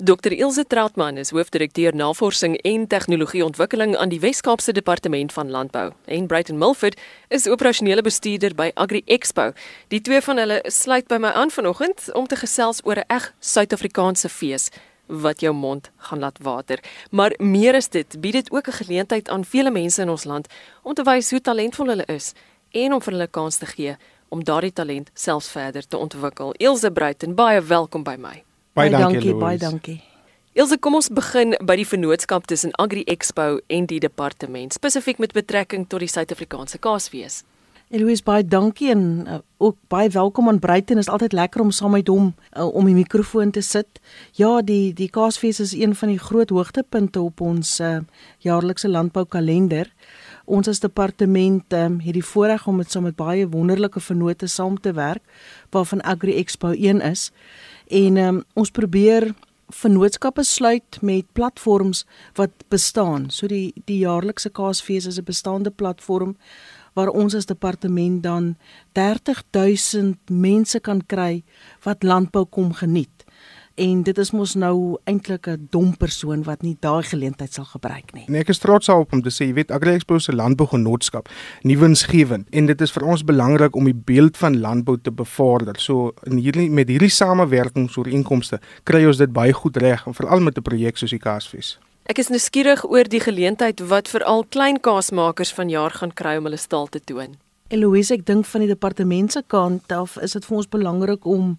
Dr Ilse Trautmann is hoofdirekteur Navorsing en Tegnologieontwikkeling aan die Wes-Kaapse Departement van Landbou. En Brighton Milford is operasionele bestuurder by Agri Expo. Die twee van hulle sluit by my aan vanoggend om te gesels oor 'n eg Suid-Afrikaanse fees wat jou mond gaan laat water. Maar meer as dit, bied dit ook 'n geleentheid aan vele mense in ons land om te wys hoe talentvol hulle is en om vir hulle kans te gee om daardie talent selfs verder te ontwikkel. Ilse Brighton, baie welkom by my. Baie dankie, baie dankie. Ilse, kom ons begin by die vennootskap tussen Agri Expo en die departement, spesifiek met betrekking tot die Suid-Afrikaanse Kaasfees. Eloise, baie dankie en uh, ook baie welkom aan Bruiten. Is altyd lekker om saam met hom uh, om die mikrofoon te sit. Ja, die die Kaasfees is een van die groot hoogtepunte op ons uh, jaarlikse landboukalender. Ons as departement um, het die voorreg om met saam met baie wonderlike vennote saam te werk waarvan Agri Expo een is. En um, ons probeer vennootskappe sluit met platforms wat bestaan. So die die jaarlikse Kaasfees is 'n bestaande platform waar ons as departement dan 30000 mense kan kry wat landbou kom geniet en dit is mos nou eintlik 'n dom persoon wat nie daai geleentheid sal gebruik nie. Nee, ek is trots op om te sê, jy weet, Agri Expo se landbougenootskap, nuwensgewend en dit is vir ons belangrik om die beeld van landbou te bevorder. So in hierdie met hierdie samewerkingsooreenkomste kry ons dit baie goed reg, veral met 'n projek soos die Kaasfees. Ek is nuuskierig oor die geleentheid wat veral klein kaasmakers vanjaar gaan kry om hulle staal te toon. Eloise, ek dink van die departement se kant af is dit vir ons belangrik om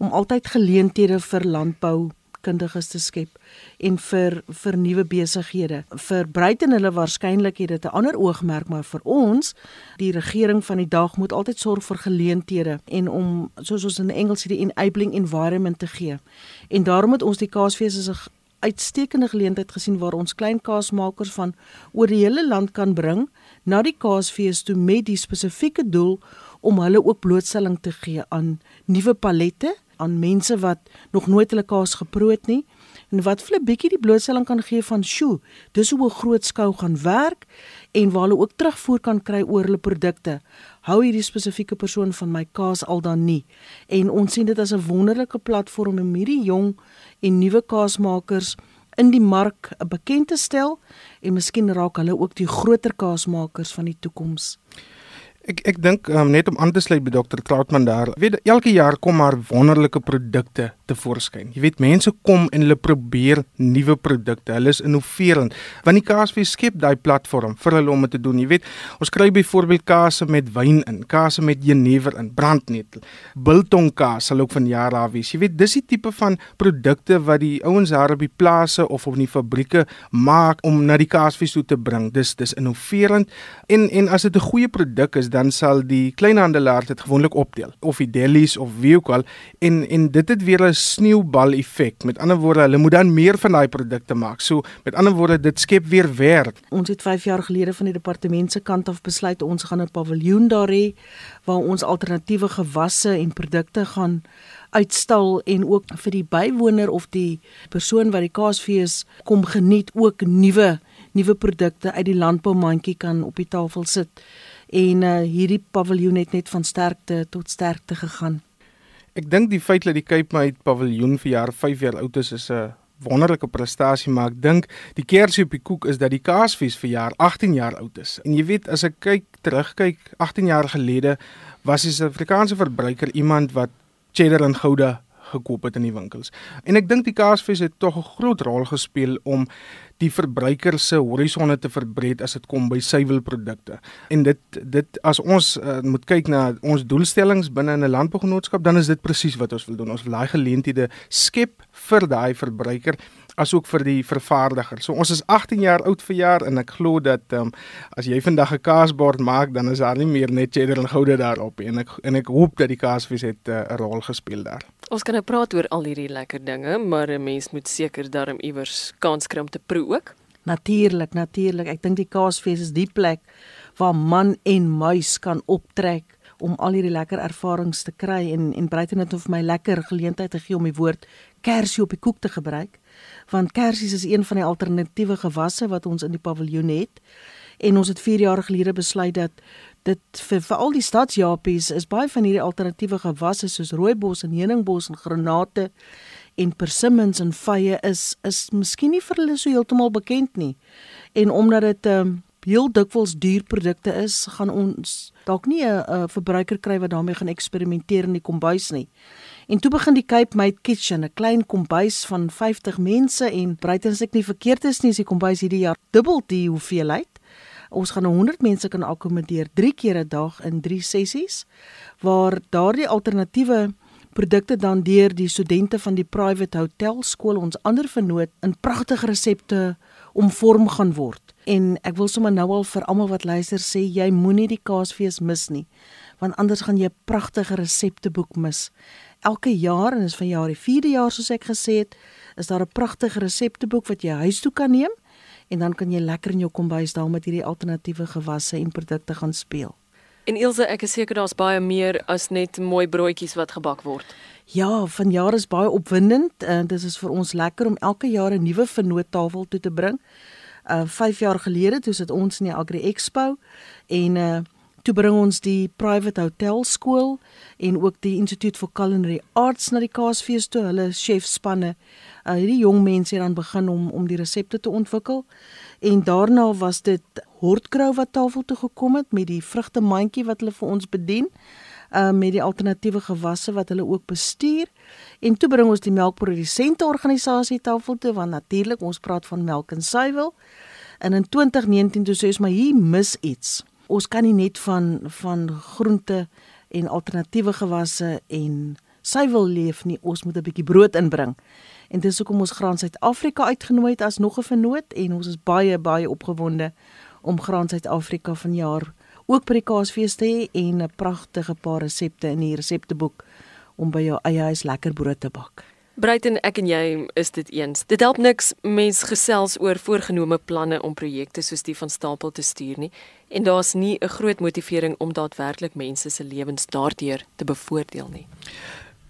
om altyd geleenthede vir landbou kundiges te skep en vir vir nuwe besighede. Vir Bruiten hulle waarskynlik het dit 'n ander oogmerk, maar vir ons, die regering van die dag moet altyd sorg vir geleenthede en om soos ons in Engels sê die enabling environment te gee. En daarom het ons die Kaasfees as 'n uitstekende geleentheid gesien waar ons klein kaasmakers van oor die hele land kan bring na die Kaasfees toe met die spesifieke doel om hulle ook blootstelling te gee aan nuwe palette aan mense wat nog nooit hulle kaas geproe het nie en wat vir 'n bietjie die blootstelling kan gee van sjoe, dis hoe 'n groot skou gaan werk en waar hulle ook terugvoer kan kry oor hulle produkte. Hou hierdie spesifieke persoon van my kaas al dan nie. En ons sien dit as 'n wonderlike platform om hierdie jong en nuwe kaasmakers in die mark bekend te stel en miskien raak hulle ook die groter kaasmakers van die toekoms. Ek ek dink um, net om aan te sluit by Dr. Trautmann daar. Weet elke jaar kom maar wonderlike produkte te voorskyn. Jy weet mense kom en hulle probeer nuwe produkte. Hulle is innoverend. Want die Kaasfees skep daai platform vir hulle om dit te doen. Jy weet, ons kry byvoorbeeld kaas met wyn in, kaas met jenever in, brandnetel, biltong kaas sal ook van jare af wees. Jy weet, dis die tipe van produkte wat die ouens daar op die plase of op die fabrieke maak om na die Kaasfees toe te bring. Dis dis innoverend en en as dit 'n goeie produk is dan sal die kleinhandelaar dit gewoonlik opdeel of die delis of wie ook al en en dit het weer 'n sneeubal effek. Met ander woorde, hulle moet dan meer van daai produkte maak. So met ander woorde, dit skep weer werk. Ons het 5 jaar gelede van die departement se kant af besluit ons gaan 'n paviljoen daar hê waar ons alternatiewe gewasse en produkte gaan uitstal en ook vir die bywoner of die persoon wat die kaasfees kom geniet ook nuwe nuwe produkte uit die landboumandjie kan op die tafel sit en uh, hierdie paviljoen het net van sterkte tot sterkte gegaan. Ek dink die feit dat die Cape May paviljoen vir jaar 5 jaar oud is is 'n wonderlike prestasie maar ek dink die kersie op die koek is dat die Kaasfees vir jaar 18 jaar oud is. En jy weet as ek kyk terugkyk 18 jaar gelede was die Suid-Afrikaanse verbruiker iemand wat cheddar en gouda gekoop het in die winkels. En ek dink die Kaasfees het tog 'n groot rol gespeel om die verbruiker se horisonne te verbreed as dit kom by suiwelprodukte. En dit dit as ons uh, moet kyk na ons doelstellings binne in 'n landbougenootskap, dan is dit presies wat ons wil doen. Ons wil daai geleenthede skep vir daai verbruiker asook vir die vervaardiger. So ons is 18 jaar oud verjaar en ek glo dat ehm um, as jy vandag 'n kaasbord maak, dan is daar nie meer net cheddar en goude daarop nie. En ek en ek hoop dat die kaasvis het eh, 'n uh, rol gespeel daar. Ons kan nou praat oor al hierdie lekker dinge, maar 'n mens moet seker daarom iewers kans kry om te proe ook. Natuurlik, natuurlik. Ek dink die kaasfees is die plek waar man en muis kan optrek om al hierdie lekker ervarings te kry en en Bruiten het vir my lekker geleentheid gegee om die woord kersie op die koek te gebruik want kersies is een van die alternatiewe gewasse wat ons in die paviljoen het en ons het 4 jaar gelede besluit dat dit vir vir al die stadsjapies is baie van hierdie alternatiewe gewasse soos rooibos en heuningbos en granate en persimmons en vye is is miskien nie vir hulle so heeltemal bekend nie. En omdat dit ehm um, heel dikwels duur produkte is, gaan ons dalk nie 'n verbruiker kry wat daarmee gaan eksperimenteer in die kombuis nie. En toe begin die Cape Made Kitchen, 'n klein kombuis van 50 mense en breiten as ek nie verkeerd is nie, is die kombuis hierdie jaar dubbel die hoeveelheid. Ons gaan 100 mense kan akkommodeer 3 keer 'n dag in 3 sessies waar daardie alternatiewe produkte dan deur die studente van die private hotel skool ons ander vernoot in pragtige resepte omvorm gaan word. En ek wil sommer nou al vir almal wat luister sê jy moenie die kaasfees mis nie want anders gaan jy 'n pragtige resepteboek mis. Elke jaar en dis van jaar die 4de jaar soos ek gesê het, is daar 'n pragtige resepteboek wat jy huis toe kan neem en dan kan jy lekker in jou kombuis daar met hierdie alternatiewe gewasse en produkte gaan speel. En Ilse, ek is seker daar's baie meer as net mooi broodjies wat gebak word. Ja, vanjaar is baie opwindend en dit is vir ons lekker om elke jaar 'n nuwe vernoottafel toe te bring. Uh 5 jaar gelede toe sit ons in die Agri Expo en uh toe bring ons die private hotel skool en ook die Institute for Culinary Arts na die Kaasfees toe. Hulle chefspanne, uh hierdie jong mense het dan begin om om die resepte te ontwikkel. En daarna was dit Hortkrou wat tafel toe gekom het met die vrugtemandjie wat hulle vir ons bedien uh met die alternatiewe gewasse wat hulle ook bestuur. En toe bring ons die melkprodusente organisasie tafel toe want natuurlik ons praat van melk en suiwel. En in 2019 toe sê ons maar hier mis iets. Ons kan nie net van van groente en alternatiewe gewasse en suiwel leef nie. Ons moet 'n bietjie brood inbring. En dis hoekom ons Graan Suid-Afrika uitgenooi het as nog 'n vernoot en ons is baie baie opgewonde om Graan Suid-Afrika vanjaar ook by die Kaasfees te hê en 'n pragtige paar resepte in die resepteboek om by jou eie huis lekker brood te bak. Bruiten ek en jy is dit eens. Dit help niks mens gesels oor voorgenome planne om projekte soos die van Stapel te stuur nie en daar's nie 'n groot motivering om daadwerklik mense se lewens daardeur te bevoordeel nie.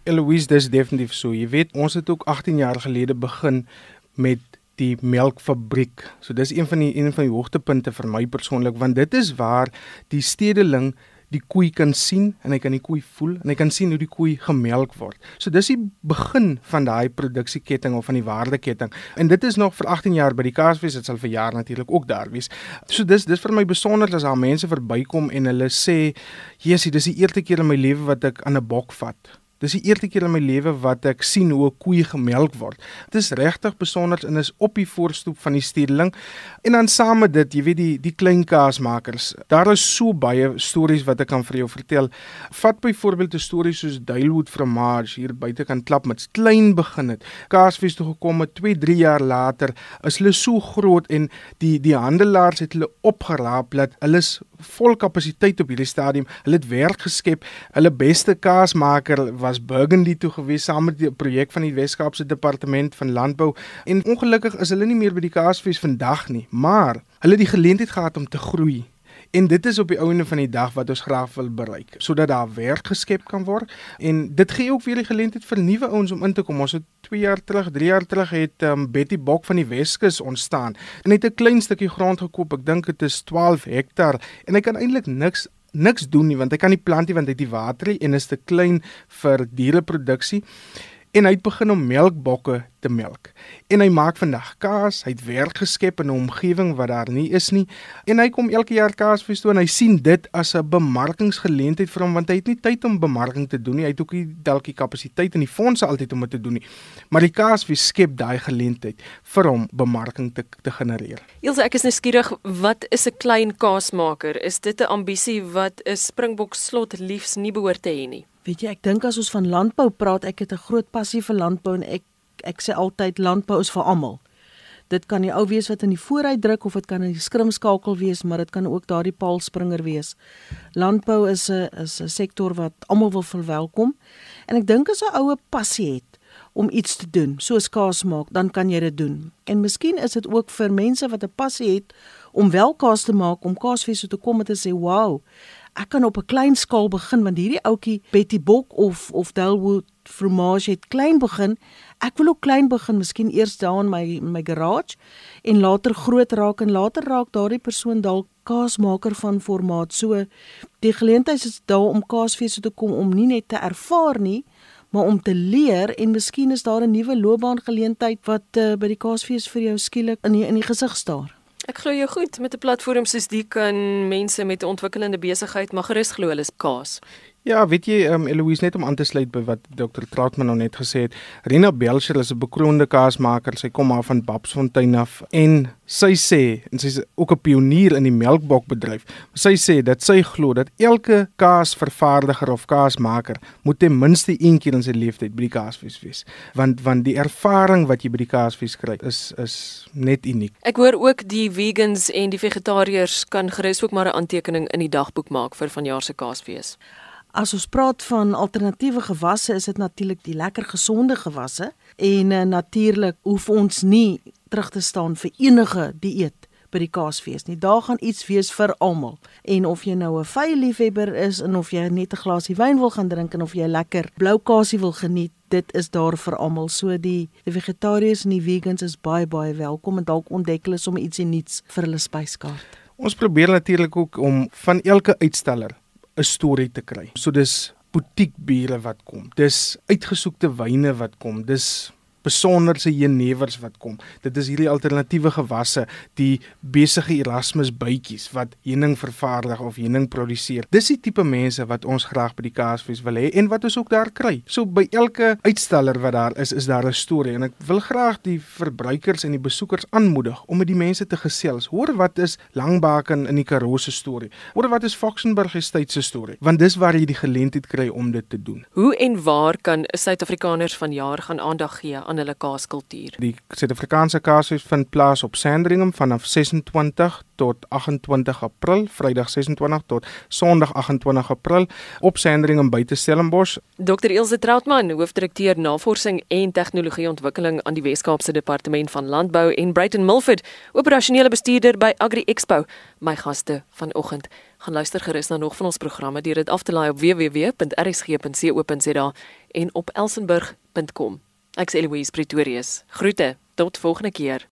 Eloise, dis definitief so. Jy weet, ons het ook 18 jaar gelede begin met die melkfabriek. So dis een van die een van die hoogtepunte vir my persoonlik want dit is waar die stedeling die koei kan sien en hy kan die koei voel en hy kan sien hoe die koei gemelk word. So dis die begin van daai produksieketting of van die waardeketting. En dit is nog vir 18 jaar by die Kaasfees, dit sal vir jaar natuurlik ook daar wees. So dis dis vir my besonder as daar mense verbykom en hulle sê, "Jessie, dis die eerste keer in my lewe wat ek aan 'n bok vat." Dis die eerste keer in my lewe wat ek sien hoe 'n koei gemelk word. Dit is regtig besonder en is op die voorstoep van die stedeling. En dan saam met dit, jy weet die die klein kaasmakers. Daar is so baie stories wat ek kan vir jou vertel. Vat byvoorbeeld 'n storie soos Duilwood Fromage hier buite kan klap met klein begin het. Kaasfees toe gekom het 2, 3 jaar later is hulle so groot en die die handelaars het hulle opgeraap dat hulle vol kapasiteit op hierdie stadium. Hulle het werk geskep. Hulle beste kaasmaker was Burgundy toe gewees saam met die projek van die Wes-Kaapse Departement van Landbou en ongelukkig is hulle nie meer by die Kaasfees vandag nie, maar hulle het die geleentheid gehad om te groei. En dit is op die ouene van die dag wat ons graag wil bereik, sodat daar werk geskep kan word en dit gee ook weer die geleentheid vir nuwe ouens om in te kom. Ons het 2 jaar terug, 3 jaar terug het um, Betty Bok van die Weskus ontstaan en het 'n klein stukkie grond gekoop. Ek dink dit is 12 hektaar en hy kan eintlik niks niks doen nie want hy kan nie plant nie want hy het die water en is te klein vir diereproduksie en hy het begin om melkbokke te melk. En hy maak vandag kaas, hy het werk geskep in 'n omgewing wat daar nie is nie en hy kom elke jaar kaasfees toe en hy sien dit as 'n bemarkingsgeleentheid vir hom want hy het nie tyd om bemarking te doen nie. Hy het ook nie dalk die kapasiteit en die fondse altyd om dit te doen nie. Maar die kaasfees skep daai geleentheid vir hom bemarking te te genereer. Ilse, ek is nuuskierig, wat is 'n klein kaasmaker? Is dit 'n ambisie wat 'n Springbok slot liefs nie behoort te hê nie? Weet jy, ek dink as ons van landbou praat, ek het 'n groot passie vir landbou en ek ek sê altyd landbou is vir almal. Dit kan die ou wees wat in die vooruit druk of dit kan die skrimskakel wees, maar dit kan ook daardie paalspringer wees. Landbou is 'n is 'n sektor wat almal wil verwelkom. En ek dink as 'n oue passie het om iets te doen, soos kaas maak, dan kan jy dit doen. En miskien is dit ook vir mense wat 'n passie het om wel kaas te maak, om kaasfees te kom en te sê, "Wow, ek kan op 'n klein skaal begin want hierdie ouetjie Betty Bok of of Delwood Fromage het klein begin. Ek wil ook klein begin, miskien eers daar in my my garage en later groot raak en later raak daardie persoon dalk kaasmaker van formaat. So die geleentheid is daar om kaasfees te kom om nie net te ervaar nie, maar om te leer en miskien is daar 'n nuwe loopbaangeleentheid wat uh, by die Kaasfees vir jou skielik in die, in die gesig staar. Ek glo jy goed met 'n platform soos die kan mense met 'n ontwikkelende besigheid maar gerus glo hulle is kaas. Ja, weet jy, um, Eloise net om aan te sluit by wat Dr. Trautman nou net gesê het. Rina Belcher is 'n bekroonde kaasmaker. Sy kom maar van Babsfontein af en sy sê en sy's ook 'n pionier in die melkbokbedryf. Sy sê dat sy glo dat elke kaasvervaardiger of kaasmaker moet ten minste een keer in sy lewe tyd by die kaasfees wees. Want want die ervaring wat jy by die kaasfees kry is is net uniek. Ek hoor ook die vegans en die vegetariërs kan gerus ook maar 'n aantekening in die dagboek maak vir vanjaar se kaasfees. As ons praat van alternatiewe gewasse, is dit natuurlik die lekker gesonde gewasse en uh, natuurlik hoef ons nie terug te staan vir enige dieet by die kaasfees nie. Daar gaan iets wees vir almal. En of jy nou 'n vye liefhebber is en of jy net 'n glasie wyn wil gaan drink en of jy lekker blou kasie wil geniet, dit is daar vir almal. So die die vegetariërs en die vegans is baie baie welkom en dalk ontdek hulle sommer ietsie nuuts vir hulle spyskaart. Ons probeer natuurlik ook om van elke uitsteller 'n storie te kry. So dis butiekbiere wat kom. Dis uitgesoekte wyne wat kom. Dis besonderse jenevers wat kom. Dit is hierdie alternatiewe gewasse, die besige Erasmus bytjies wat heuning vervaardig of heuning produseer. Dis die tipe mense wat ons graag by die Kaasfees wil hê en wat ons ook daar kry. So by elke uitsteller wat daar is, is daar 'n storie en ek wil graag die verbruikers en die besoekers aanmoedig om met die mense te gesels. Hoor wat is Langbaken in die Karoo se storie? Hoor wat is Foxenburg Estate se storie? Want dis waar jy die geleentheid kry om dit te doen. Hoe en waar kan Suid-Afrikaners vanjaar gaan aandag gee aan hulle kaaskultuur. Die Suid-Afrikaanse Kaasfees vind plaas op Sandringham vanaf 26 tot 28 April, Vrydag 26 tot Sondag 28 April op Sandringham buite Stellenbosch. Dr. Ilse Trautmann, hoofdirekteur Navorsing en Tegnologieontwikkeling aan die Wes-Kaapse Departement van Landbou en Brighton Milford, operasionele bestuurder by Agri Expo, my gaste vanoggend gaan luister gerus na nog van ons programme deur dit af te laai op www.rsg.co.za en op elsenburg.com. Ek's Eloise Pretorius. Groete. Tot volgende keer.